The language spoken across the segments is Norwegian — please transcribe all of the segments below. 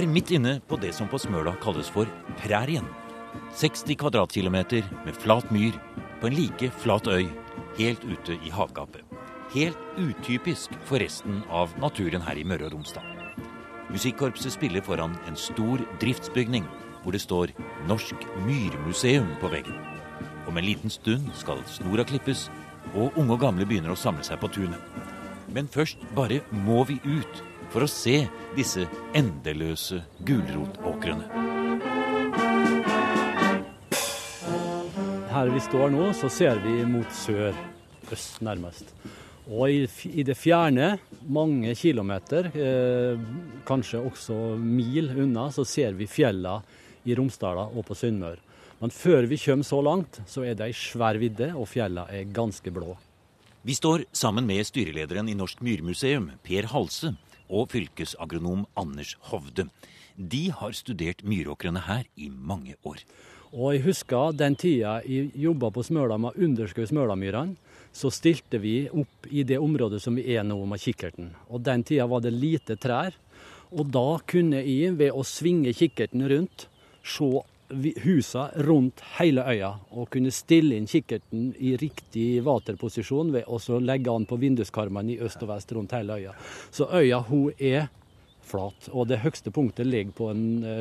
er midt inne på det som på Smøla kalles for prærien. 60 kvadratkilometer med flat myr på en like flat øy helt ute i havgapet. Helt utypisk for resten av naturen her i Møre og Romsdal. Musikkorpset spiller foran en stor driftsbygning hvor det står Norsk Myrmuseum på veggen. Om en liten stund skal snora klippes, og unge og gamle begynner å samle seg på tunet. Men først bare må vi ut for å se disse endeløse gulrotåkrene. Her vi står nå, så ser vi mot sør. Øst, nærmest. Og i, i det fjerne, mange kilometer, eh, kanskje også mil unna, så ser vi fjella i Romsdala og på Sunnmøre. Men før vi kommer så langt, så er det ei svær vidde, og fjella er ganske blå. Vi står sammen med styrelederen i Norsk Myrmuseum, Per Halse, og fylkesagronom Anders Hovde. De har studert myråkrene her i mange år. Og jeg husker den tida jeg jobba på Smøla med å underskue Smølamyrene. Så stilte vi opp i det området som vi er nå med kikkerten. Og den tida var det lite trær. Og da kunne jeg, ved å svinge kikkerten rundt, se husa rundt hele øya. Og kunne stille inn kikkerten i riktig vaterposisjon ved å legge an på vinduskarmene i øst og vest rundt hele øya. Så øya hun er flat. Og det høyeste punktet ligger på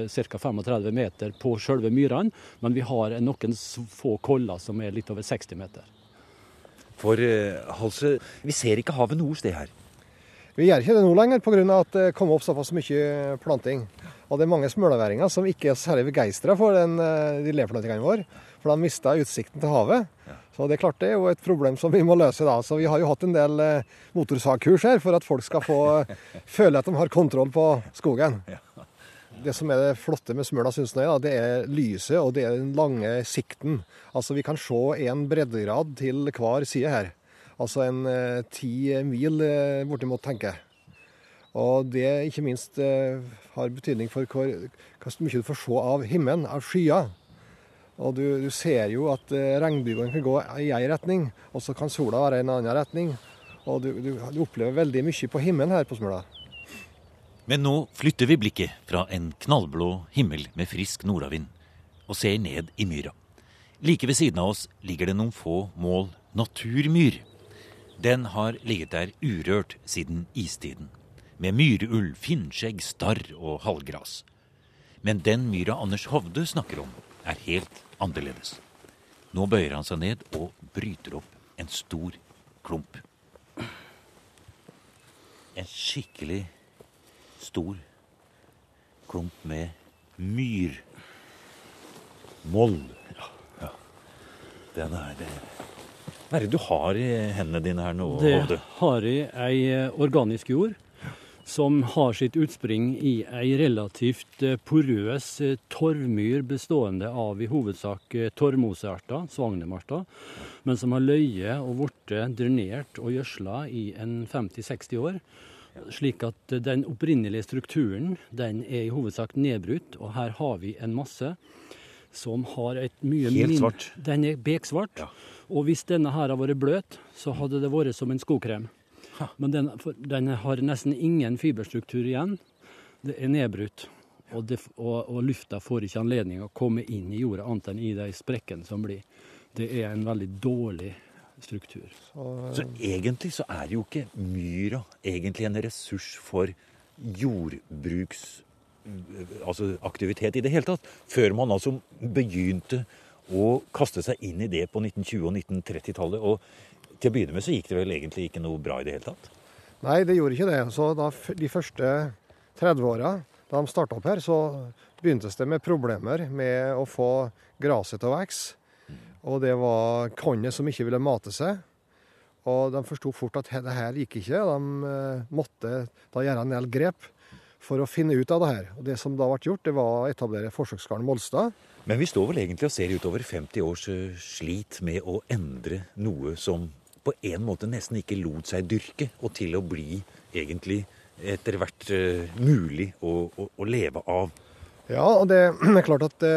ca. 35 meter på selve myrene, men vi har noen få koller som er litt over 60 meter. For uh, Halse, vi ser ikke havet noe sted her. Vi gjør ikke det nå lenger pga. at det kommer opp såpass mye planting. Og det er mange smølaværinger som ikke er særlig begeistra for den, eh, de leplantingene våre. For de mista utsikten til havet. Ja. Så det er klart det er jo et problem som vi må løse da. Så vi har jo hatt en del eh, motorsagkurs her for at folk skal få føle at de har kontroll på skogen. Ja. Det som er det flotte med Smøla Sundsnøy, det er lyset og det er den lange sikten. Altså Vi kan se en breddegrad til hver side her. Altså en eh, ti mil bortimot, tenker jeg. Og det ikke minst eh, har betydning for hvor, hvor mye du får se av himmelen, av skyer. Og du, du ser jo at eh, regnbuen kan gå i én retning, og så kan sola være i en annen retning. Og du, du, du opplever veldig mye på himmelen her på Smøla. Men nå flytter vi blikket fra en knallblå himmel med frisk nordavind og ser ned i myra. Like ved siden av oss ligger det noen få mål naturmyr. Den har ligget der urørt siden istiden med myrulv, finnskjegg, starr og halvgras. Men den myra Anders Hovde snakker om, er helt annerledes. Nå bøyer han seg ned og bryter opp en stor klump. En skikkelig stor klump med myrmoll. Ja, ja. Den er det Hva er det du har i hendene dine her nå, Hovde? Det har jeg ei organisk jord som har sitt utspring i ei relativt eh, porøs eh, torvmyr bestående av i hovedsak eh, torvmosearter, svagnemarter, men som har løyet og blitt drenert og gjødsla i en 50-60 år. Slik at den opprinnelige strukturen den er i hovedsak nedbrutt, og her har vi en masse som har et mye Helt svart? Den er beksvart. Ja. Og hvis denne her har vært bløt, så hadde det vært som en skokrem. Men den, den, har nesten ingen fiberstruktur igjen. Det er nedbrutt. Og, det, og, og, lufta får ikke anledning å komme inn i jorda annet enn i de sprekkene som blir. Det er en veldig dårlig struktur. Så, så egentlig så er jo ikke myra egentlig en ressurs for jordbruksaktivitet altså aktivitet i det hele tatt. Før man altså begynte å kaste seg inn i det på 1920- og 1930-tallet. Og til å begynne med så gikk det vel egentlig ikke noe bra i det hele tatt? Nei, det gjorde ikke det. Så da, de første 30 åra da de starta opp her, så begyntes det med problemer med å få gresset til å vokse. Og det var kornet som ikke ville mate seg. Og de forsto fort at det her gikk ikke. De eh, måtte da gjøre en del grep for å finne ut av det her. Og Det som da ble gjort, det var å etablere forsøksgården Molstad. Men vi står vel egentlig og ser utover 50 års eh, slit med å endre noe som på en måte nesten ikke lot seg dyrke, og til å bli egentlig etter hvert uh, mulig å, å, å, leve av. Ja, og det er klart at det,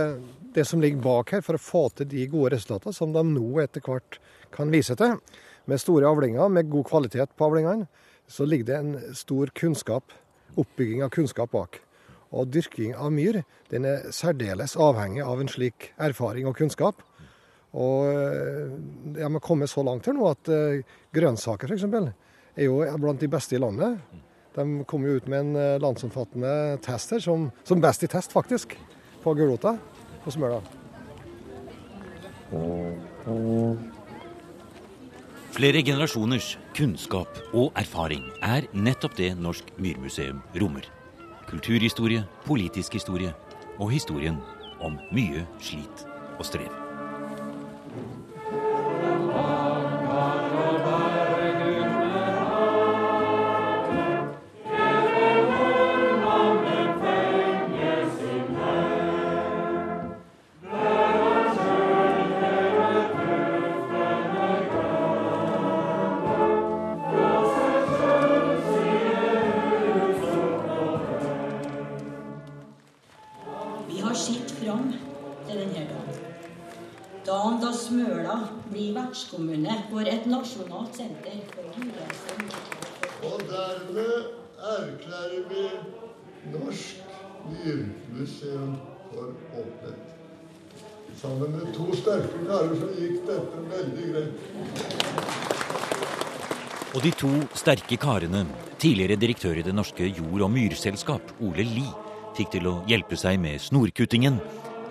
det, som ligger bak her for å få til de gode resultatene som de nå etter hvert kan vise til, med store avlinger, med god kvalitet på avlingene, så ligger det en stor kunnskap, oppbygging av kunnskap bak. Og dyrking av myr den er særdeles avhengig av en slik erfaring og kunnskap. Og jeg må komme så langt her nå at uh, grønnsaker f.eks. er jo blant de beste i landet. De kom jo ut med en landsomfattende test her, som, som best i test, faktisk, på gulrota på Smøla. Flere generasjoners kunnskap og erfaring er nettopp det Norsk Myrmuseum rommer. Kulturhistorie, politisk historie og historien om mye slit og strev. Sterke karer så gikk dette veldig greit. Og de to sterke karene, tidligere direktør i Det norske jord- og myrselskap, Ole Li, fikk til å hjelpe seg med snorkuttingen,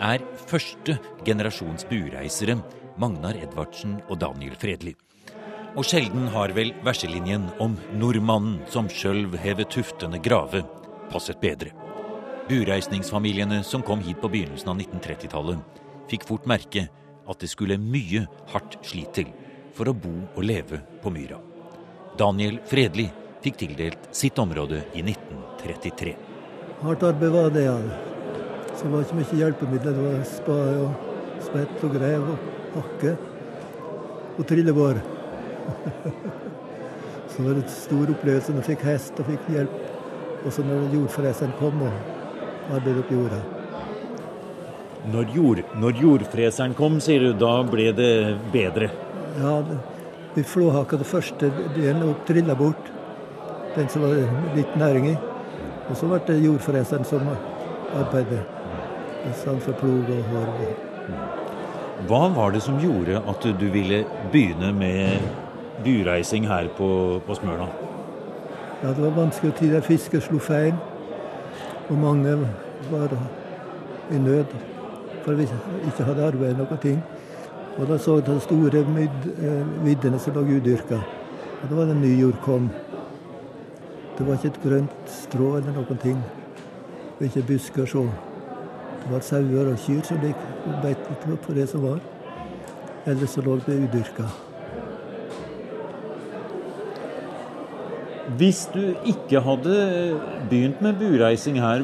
er første generasjons bureisere Magnar Edvardsen og Daniel Fredli. Og sjelden har vel verselinjen om nordmannen som sjølv hever tuftende grave, passet bedre. Bureisningsfamiliene som kom hit på begynnelsen av 1930-tallet, fikk fort merke at det skulle mye hardt slit til for å bo og leve på myra. Daniel Fredli fikk tildelt sitt område i 1933. Hardt arbeid var det, ja. Så det var ikke mye hjelpemidler. Det var spade og spett og grev. og hakke og trillebår. så det var en stor opplevelse når jeg fikk hest og fikk hjelp. Og så når jordfreseren kom og arbeidet opp jorda. Når, jord, når jordfreseren kom, sier du, da ble det bedre? Ja, vi flåhakka det første delen og trilla bort. Den som var litt næring i. Og så ble det jordfreseren som arbeidet. Stand for plog og hår. Hva var det som gjorde at du ville begynne med bureising her på, på Smøla? Ja, Det var vanskelig tider. Fisker slo feil. Og mange var i nød for vi ikke hadde arbeid noen ting. Og da så jeg de store eh, viddene som lå udyrka. Og da var det ny jord kom. Det var ikke et grønt strå eller noen ting. Og ikke busker så. Det var sauer og kyr som gikk beit på det som var. Ellers så lå det udyrka. Hvis du ikke hadde begynt med bureising her,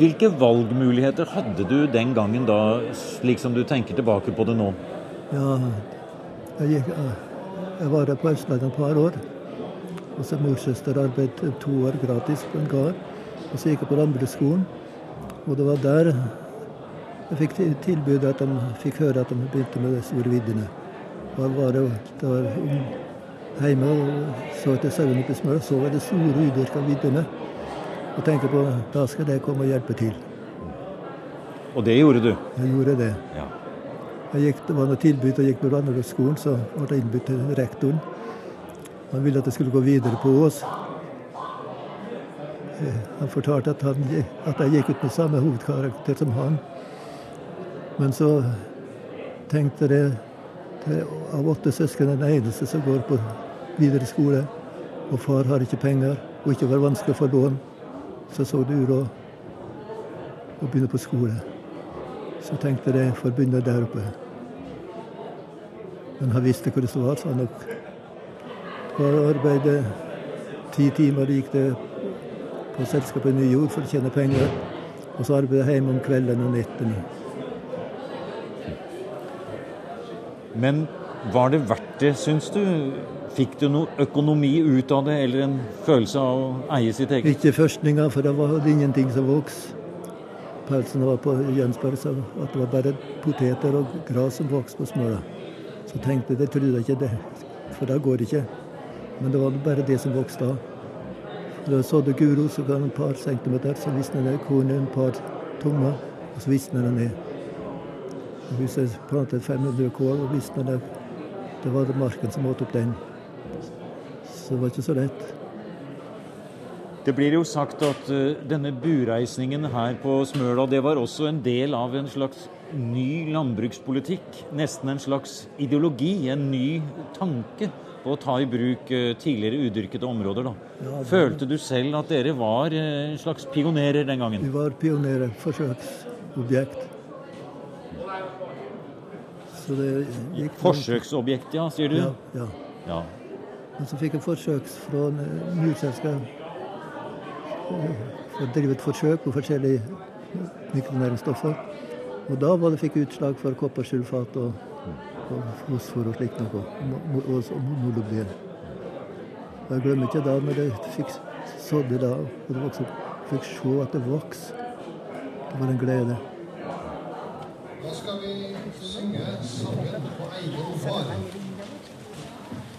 hvilke valgmuligheter hadde du den gangen da, slik som du tenker tilbake på det nå? Ja, jeg, gikk, jeg var her på Østlandet et par år. Og så morsøster arbeidet to år gratis på en gard. Og så gikk jeg på landbruksskolen. Og det var der jeg fikk tilbud at de fikk høre at de begynte med de store viddene. Da var det, det var hjemme og så etter sauene på og så var det store udyrka viddene. Og tenkte på da skal jeg komme og hjelpe til. Og det gjorde du? Jeg gjorde det. Ja. Jeg gikk, det var noe tilbud og gikk på Randaløkskolen, så ble jeg innbudt til rektoren. Han ville at jeg skulle gå videre på Ås. Han fortalte at, han, at jeg gikk ut med samme hovedkarakter som han. Men så tenkte jeg det av åtte søsken er den eneste som går på videre skole. Og far har ikke penger, og ikke var vanskelig å få lån. Så så det uråd å begynne på skole. Så tenkte jeg får begynne der oppe. Men han visste hvor det var, sa han nok. Var å arbeide ti timer gikk det på selskapet Ny Jord for å tjene penger. Og så arbeidet jeg hjemme om kvelden og nettene. Men var det verdt det, syns du? Fikk du noe økonomi ut av det, eller en følelse av å eie sitt eget? Ikke førstninga, for det var ingenting som vokste. Pelsen var på Jensberg, så at det var bare poteter og gras som vokste på Smøla. Så tenkte jeg, det trodde jeg ikke det, for det går ikke. Men det var bare det som vokste da. Da sådde guro, så kan et par centimeter, så visner det kornet en par tommer, og så visner det ned. Hvis jeg plantet 500 kål, og visner det, det var det marken som åt opp den. Så det var ikke så lett. Det blir jo sagt at uh, denne bureisningen her på Smøla, det var også en del av en slags ny landbrukspolitikk. Nesten en slags ideologi, en ny tanke på å ta i bruk uh, tidligere udyrkede områder. da. Følte du selv at dere var uh, en slags pionerer den gangen? Vi var pionerer, forsøksobjekt. Så det gikk Forsøksobjekt, ja, sier du? Ja, ja. Ja. Men så fikk jeg forsøk fra en eh, murselskap. eh, For å drive et forsøk på forskjellige mikronæringsstoffer. Og da var det fikk utslag for koppersulfat og, og fosfor og slikt noe. Og, og, Og molobien. Jeg glemmer ikke da når jeg fikk sådd det da, og det vokste, fikk se at det vokste. Det var en glede. Da skal vi synge sangen på egen fare.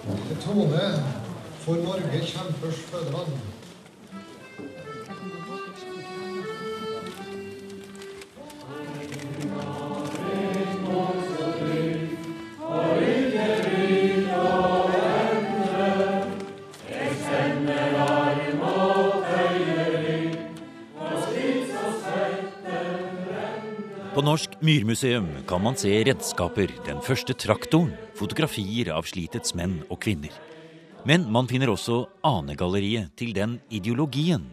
Tone for Norge kjempers fødeland. På Norsk Myrmuseum kan man se redskaper, den første traktoren, fotografier av slitets menn og kvinner. Men man finner også anegalleriet til den ideologien,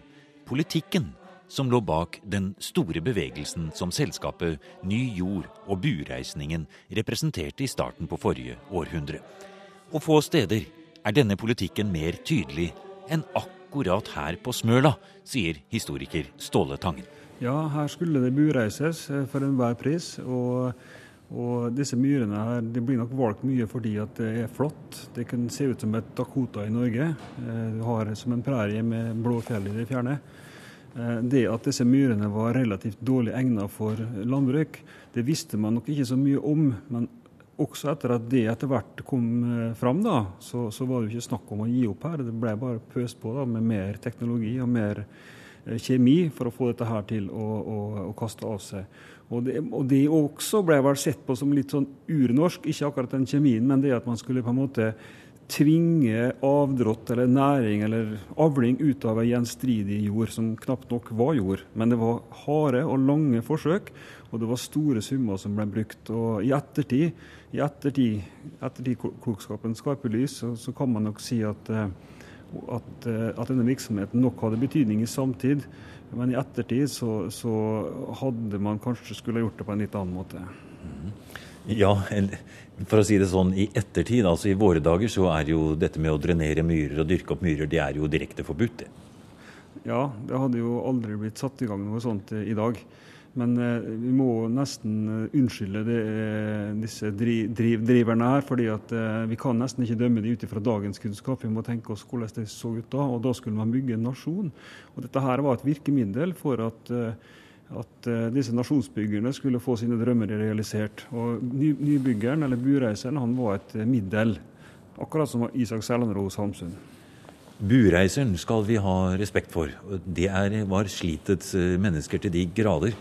politikken, som lå bak den store bevegelsen som selskapet Ny Jord og bureisningen representerte i starten på forrige århundre. Og få steder er denne politikken mer tydelig enn akkurat her på Smøla, sier historiker Ståle Tangen. Ja, her skulle det bureises for enhver pris. Og, og disse myrene her de blir nok valgt mye fordi at det er flott. Det kan se ut som et Dakota i Norge. Eh, Du har som en prærie med blå fjell i det fjerne. Eh, Det at disse myrene var relativt dårlig egnet for landbruk, det visste man nok ikke så mye om. Men også etter at det etter hvert kom eh, fram, da, så, så var det jo ikke snakk om å gi opp her. Det ble bare pøst på da, med mer teknologi og mer kjemi for å få dette her til å, å, å kaste av seg. Og det, og det også ble vel sett på som litt sånn urnorsk, ikke akkurat den kjemien, men det at man skulle på en måte tvinge avdrått eller næring eller avling ut av ei gjenstridig jord som knapt nok var jord. Men det var harde og lange forsøk, og det var store summer som ble brukt. Og i ettertid, i ettertid, ettertidklokskapens skarpe lys, så, så kan man nok si at, eh, at, eh, at denne virksomheten nok hadde betydning i samtid. Men i ettertid så, så hadde man kanskje skulle gjort det på en litt annen måte. Ja, for å si det sånn, i ettertid, altså i våre dager, så er jo dette med å drenere myrer og dyrke opp myrer, det er jo direkte forbudt, det. Ja, det hadde jo aldri blitt satt i gang noe sånt eh, i dag. Men eh, vi må nesten eh, unnskylde det, eh, disse dri, driv, driverne her, fordi at eh, vi kan nesten ikke dømme dem ut fra dagens kunnskap. Vi må tenke oss hvordan det så ut da, og da skulle man bygge en nasjon. Og dette her var et virkemiddel for at eh, at eh, disse nasjonsbyggerne skulle få sine drømmer realisert. Og ny, Nybyggeren, eller bureiseren, han var et middel. Akkurat som Isak Sellenros Hamsun. Bureiseren skal vi ha respekt for. Det er, var slitets mennesker til de grader.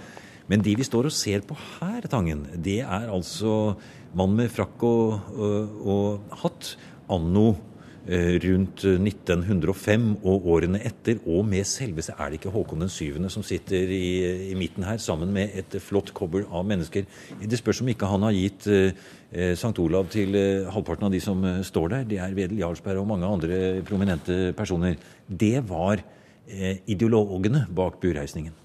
Men de vi står og ser på her, Tangen, det er altså mann med frakk og, og, og hatt anno eh, rundt 1905 og årene etter, og med selveste er det ikke Håkon den syvende som sitter i, i midten her, sammen med et flott kobbel av mennesker. Det spørs om ikke han har gitt eh, eh, St. Olav til eh, halvparten av de som står der. Det er Wedel Jarlsberg og mange andre prominente personer. Det var eh, ideologene bak bureisningen.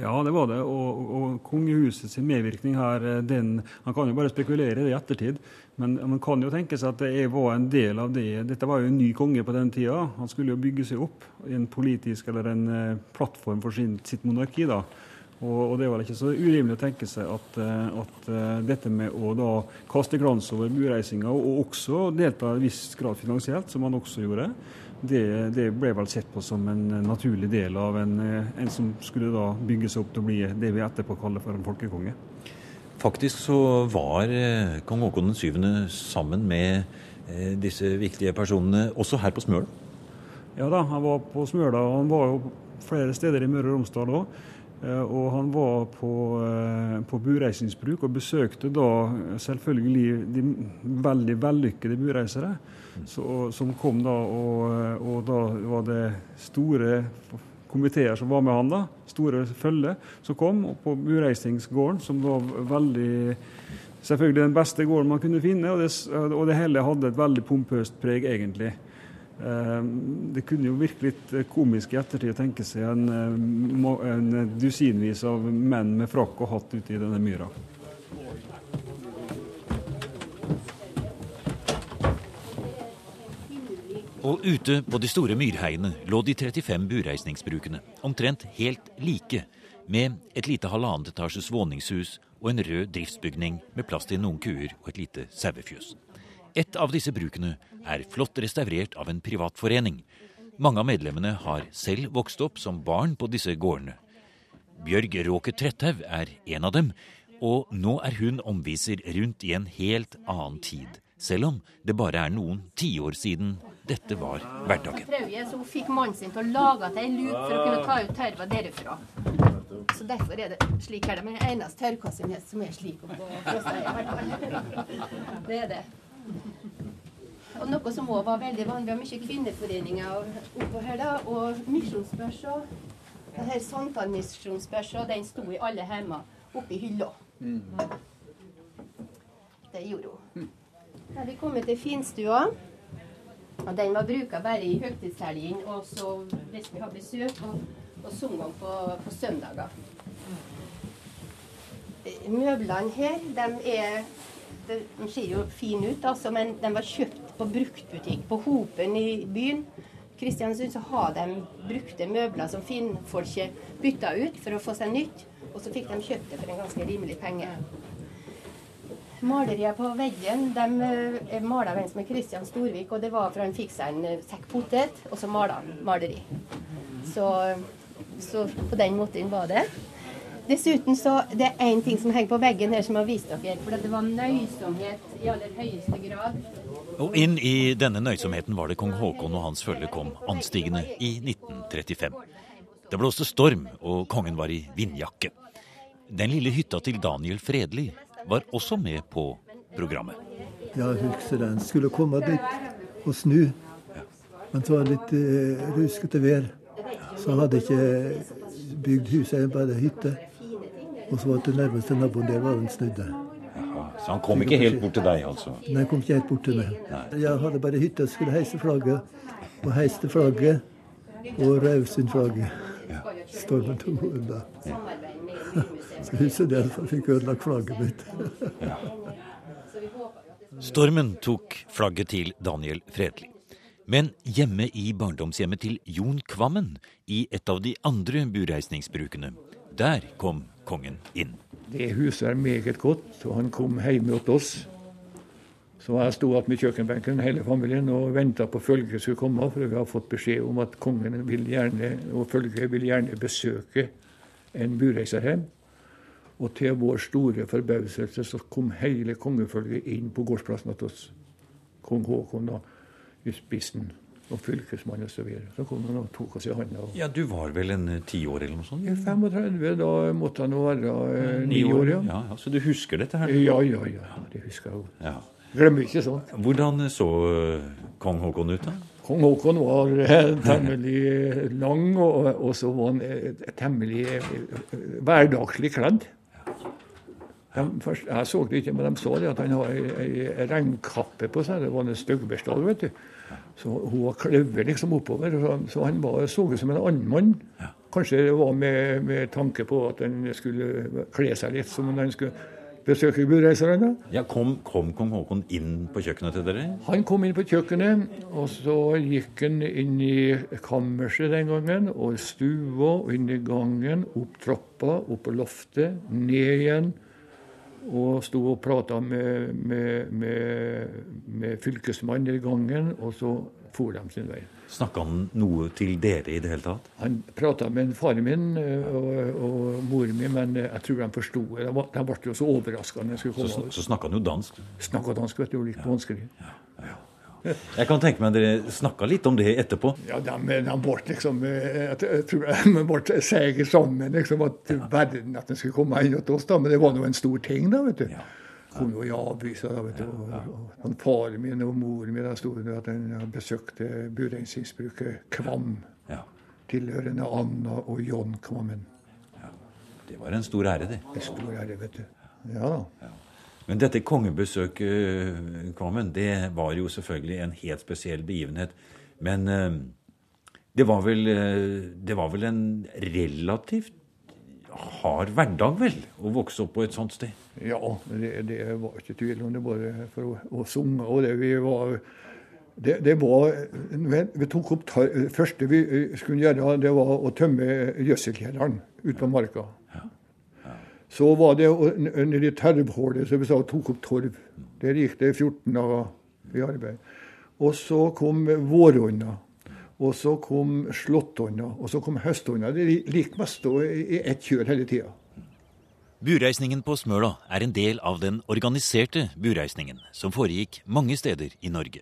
Ja, det var det. Og, og kongehusets medvirkning her, eh, den, Han kan jo bare spekulere i ettertid, men man kan jo tenke seg at det var en del av det. Dette var jo en ny konge på den tida. Han skulle jo bygge seg opp i en politisk eller en eh, plattform for sin, sitt monarki. da. Og, og det var ikke så urimelig å tenke seg at, eh, at eh, dette med å da kaste glans over bureisinga, og også delta i en viss grad finansielt, som han også gjorde, det, det ble vel sett på som en naturlig del av en, eh, en som skulle da bygge seg opp til å bli det vi etterpå kaller for en folkekonge. Faktisk så var kong Haakon 7. sammen med disse viktige personene også her på Smøla. Ja da, han var på Smøla. og Han var jo flere steder i Møre og Romsdal òg. Og han var på, på bureisingsbruk og besøkte da selvfølgelig de veldig vellykkede bureisere. Så, som kom da, og, og, da var det store komiteer som var med han. da, Store følge som kom på Bureisingsgården, som var veldig selvfølgelig den beste gården man kunne finne. Og det, og det hele hadde et veldig pompøst preg, egentlig. Det kunne jo virke litt komisk i ettertid å tenke seg en, en dusinvis av menn med frakk og hatt ute i denne myra. Og ute på de store myrheiene lå de 35 bureisningsbrukene, omtrent helt like, med et lite halvannet etasjes våningshus og en rød driftsbygning med plass til noen kuer og et lite sauefjøs. Et av disse brukene er flott restaurert av en privatforening. Mange av medlemmene har selv vokst opp som barn på disse gårdene. Bjørg Råke Tretthaug er en av dem, og nå er hun omviser rundt i en helt annen tid. Selv om det bare er noen tiår siden dette var hverdagen. Så hun fikk mannen sin til å lage til ei luk for å kunne ta ut tørva derifra. Så derfor er det slik her. Det er den eneste tørrkassen som er slik oppå Det er det. Og noe som òg var veldig vanlig, vi har mye kvinneforeninger oppå her, da, og misjonsbørsa. Denne sankthansmisjonsbørsa, den sto i alle hjemmer oppi hylla. Det gjorde hun. Da er vi kommet til finstua. Og den var bruka bare i høytidshelgen og så hvis vi har besøk, og, og sunget på, på søndager. Møblene her, de er De ser jo fin ut, altså, men de var kjøpt på bruktbutikk på Hopen i byen. Kristiansund så har de brukte møbler som finnfolket bytta ut for å få seg nytt. Og så fikk de kjøpt det for en ganske rimelig penge. Malerier på veggen de er mala av en som er Kristian Storvik, og det var for han fikk seg en sekk potet, og så mala han maleri. Så, så, på den måten var det. Dessuten så det er én ting som henger på veggen her som har vist dere, for det var nøysomhet i aller høyeste grad. Og inn i denne nøysomheten var det kong Haakon og hans følge kom anstigende i 1935. Det blåste storm, og kongen var i vindjakke. Den lille hytta til Daniel Fredli var også med på programmet. Ja, husker den. Skulle komme dit og snu. Men så var det litt uh, ruskete vær. Så han hadde ikke bygd huset, bare hytte. Og så var det nærmeste naboen der var den snudde. Så han kom ikke helt bort til deg, altså? Nei, han kom ikke helt bort til meg. Nei. Jeg hadde bare hytte og skulle heise flagget. Og heiste flagget. Og Raudsund-flagget. Ja. Stormen tok unna. Ja. Så huset der fikk ødelagt flagget mitt. ja. Stormen tok flagget til Daniel Fredelig. Men hjemme i barndomshjemmet til Jon Kvammen, i et av de andre bureisningsbrukene, der kom kongen inn. Det huset er meget godt, og han kom hjem til oss. Så jeg sto igjen med kjøkkenbenken hele familien og venta på følget skulle komme. For vi har fått beskjed om at kongen vil gjerne, og følget vil gjerne besøke en bureiserhjem. Og til vår store forbauselse så kom hele kongefølget inn på gårdsplassen til oss. Kong Haakon da, i spissen, og fylkesmann osv. Så, videre. så kom han og tok oss i hånda. Og... Ja, du var vel en tiår eller noe sånt? I 35. Da måtte han være eh, ni år, ja. ja. Så du husker dette her? Ja, ja, ja. Det husker jeg godt. Ja. Glemmer ikke sånt. Hvordan så uh, kong Haakon ut, da? Kong Haakon var temmelig lang, og, og, så var han temmelig hverdagslig kledd. De, først, jeg så det ikke, men de så det at han har ei, regnkappe på seg. Det var en styggbestad, vet du. Så hun var kløver liksom oppover. Så, så han var, så ut som en annen mann. Kanskje det var med, med, tanke på at han skulle kle seg litt som om han skulle besøke budreiserne. Ja, kom, kom kong Haakon inn på kjøkkenet til dere? Han kom inn på kjøkkenet, og så gikk han inn i kammerset den gangen, og stua, og inn i gangen, opp trappa, opp på loftet, ned igjen og sto og prata med, med, med, med fylkesmannen i gangen, og så for de sin vei. Snakka han noe til dere i det hele tatt? Han prata med faren min eh, og, og moren min, men jeg tror de forsto det. De ble jo så overraska. Så, så snakka han jo dansk? Snakka dansk, vet du. Litt ja. vanskelig. Ja, Jeg kan tenke meg dere snakka litt om det etterpå. Ja, men han ble liksom eh, Jeg tror de ble seige sammen. liksom At verden at den skulle komme inn hos oss. da, Men det var nå en stor ting, da. vet du. Ja. Kom jo i avisa, da, vet du. Og, og, og Faren min og moren min sto under at den besøkte Bureinsingsbruket Kvam. Ja. Tilhørende Anna og John Kvammen. Ja. Det var en stor ære, det. En stor ære, vet du. Ja da. Ja. Men dette kongebesøket, Kvammen, det var jo selvfølgelig en helt spesiell begivenhet. Men eh, det var vel, eh, det var vel en relativt hard hverdag, vel, å vokse opp på et sånt sted? Ja, det, det var ikke tvil om det, bare for oss unge. Og det vi var det, det, var Vi tok opp Det første vi skulle gjøre, det var å tømme gjødselkjelleren ute på marka. Så var det nedi tervhullet som vi sa, tok opp torv. Der gikk det 14 dager i arbeid. Og så kom våronna. Og så kom slåttonna. Og så kom høstonna. Det gikk mest i ett kjør hele tida. Bureisningen på Smøla er en del av den organiserte bureisningen som foregikk mange steder i Norge.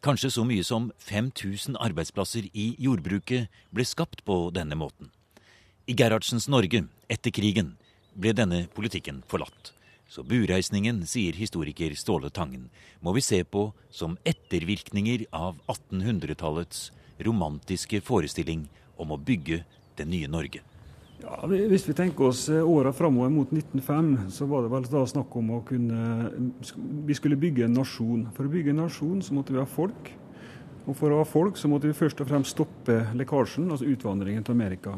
Kanskje så mye som 5000 arbeidsplasser i jordbruket ble skapt på denne måten. I Gerhardsens Norge etter krigen ble denne politikken forlatt. Så bureisningen, sier historiker Ståle Tangen, må vi se på som ettervirkninger av 1800-tallets romantiske forestilling om å bygge det nye Norge. Ja, hvis vi tenker oss eh, åra framover mot 1905, så var det vel da snakk om å kunne Vi skulle bygge en nasjon. For å bygge en nasjon så måtte vi ha folk. Og for å ha folk så måtte vi først og fremst stoppe lekkasjen, altså utvandringen til Amerika.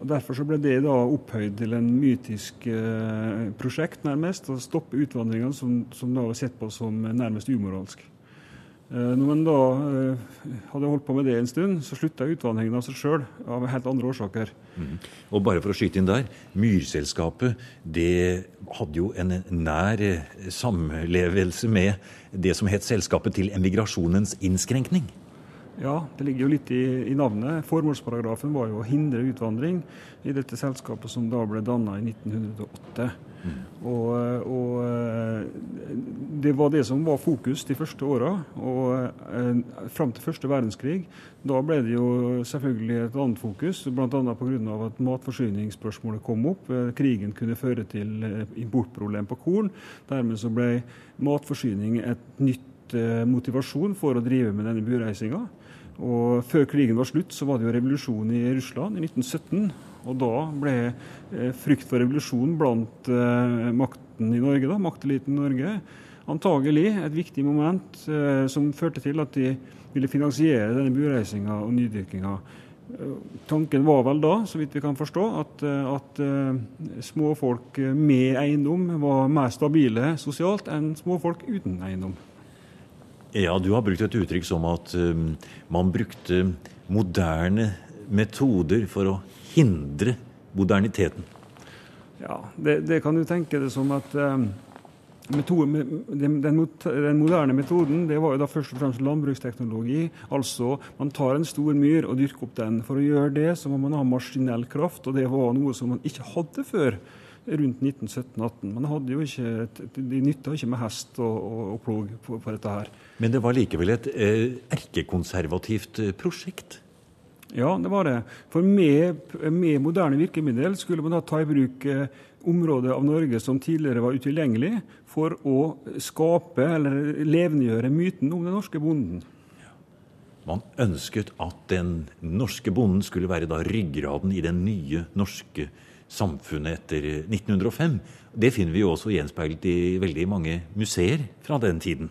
Og Derfor så ble det da opphøyd til en mytisk eh, prosjekt, nærmest. Å stoppe utvandringa, som, som, da var sett på som nærmest umoralsk. Eh, når man da eh, hadde holdt på med det en stund, så slutta utvandringen av seg sjøl, av helt andre årsaker. Mm. Og bare for å skyte inn der, Myrselskapet det hadde jo en nær eh, samlevelse med det som het Selskapet til emigrasjonens innskrenkning. Ja, det ligger jo litt i, i, navnet. Formålsparagrafen var jo å hindre utvandring i dette selskapet som da ble danna i 1908. Mm. Og, og, eh, det var det som var fokus de første åra. Og eh, fram til første verdenskrig, da ble det jo selvfølgelig et annet fokus. Bl.a. pga. at matforsyningsspørsmålet kom opp. Eh, krigen kunne føre til importproblem på korn. Dermed så ble matforsyning et nytt motivasjon for å drive med denne bureisinga. Og Før krigen var slutt, så var det jo revolusjon i Russland i 1917. Og da ble eh, frykt for revolusjon blant eh, makten i Norge, da, makteliten i Norge, antagelig et viktig moment eh, som førte til at de ville finansiere denne bureisinga og nydyrkinga. Tanken var vel da, så vidt vi kan forstå, at, at småfolk med eiendom var mer stabile sosialt enn småfolk uten eiendom. Ja, Du har brukt et uttrykk som at um, man brukte moderne metoder for å hindre moderniteten. Ja, det, det kan du tenke det som at um, den, den, moderne metoden det var jo da først og fremst landbruksteknologi. Altså man tar en stor myr og dyrker opp den. For å gjøre det så må man ha maskinell kraft, og det var noe som man ikke hadde før rundt 1917-18. Man hadde jo ikke, De nytta ikke med hest og, og, og plog på, på, dette her. Men det var likevel et eh, erkekonservativt eh, prosjekt? Ja, det var det. For med, med moderne virkemiddel skulle man da ta i bruk eh, områder av Norge som tidligere var utilgjengelig, for å skape eller levendegjøre myten om den norske bonden. Man ønsket at den norske bonden skulle være da ryggraden i den nye norske samfunnet etter 1905. Det finner vi jo også gjenspeilet i veldig mange museer fra den tiden.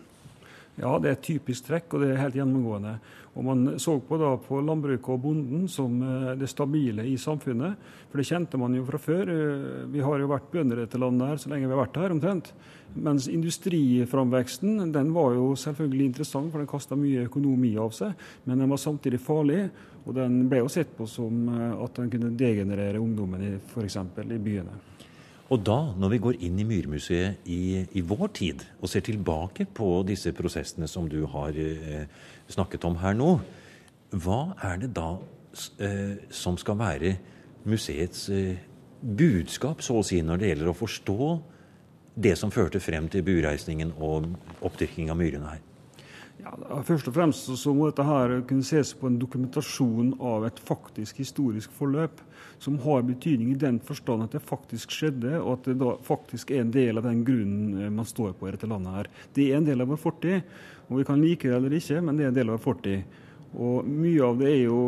Ja, det er et typisk trekk, og det er helt gjennomgående. Og Man så på, da, på landbruket og bonden som eh, det stabile i samfunnet. For det kjente man jo fra før. Eh, vi har jo vært bønder i dette landet her så lenge vi har vært her, omtrent. Mens industriframveksten den var jo selvfølgelig interessant, for den kasta mye økonomi av seg. Men den var samtidig farlig. Og den ble jo sett på som eh, at den kunne degenerere ungdommen f.eks. i byene. Og da, når vi går inn i Myrmuseet i, i, vår tid og ser tilbake på disse prosessene som du har eh, snakket om her nå, hva er det da eh, som skal være museets eh, budskap, så å si, når det gjelder å forstå det som førte frem til bureisningen og oppdyrking av myrene her? Ja, først og fremst så må dette her kunne ses på en dokumentasjon av et faktisk historisk forløp, som har betydning i den forstand at det faktisk skjedde, og at det da faktisk er en del av den grunnen man står på i dette landet her. Det er en del av vår fortid, og vi kan like det eller ikke, men det er en del av vår fortid. Og Mye av det er jo,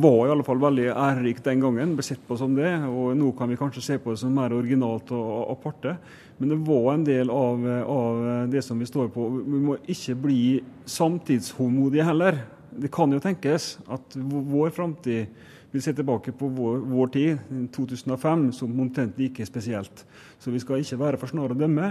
var i alle fall veldig ærerikt den gangen, ble sett på som det. og Nå kan vi kanskje se på det som mer originalt og aparte. Men det var en del av, av det som vi står på. Vi må ikke bli samtidshåndmodige heller. Det kan jo tenkes at vår framtid vil se tilbake på vår, vår tid, 2005, som omtrent like spesielt. Så vi skal ikke være for snare å dømme.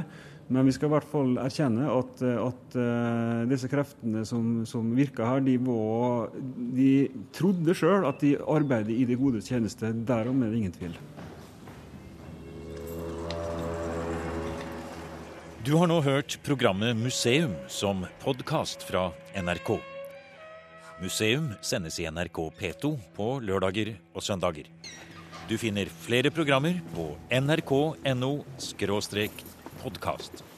Men vi skal i hvert fall erkjenne at, at uh, disse kreftene som, som virka her, de, var, de trodde sjøl at de arbeider i det gode tjeneste. Derom er det ingen tvil. Du har nå hørt programmet Museum som podkast fra NRK. Museum sendes i NRK P2 på lørdager og søndager. Du finner flere programmer på nrk.no podkast.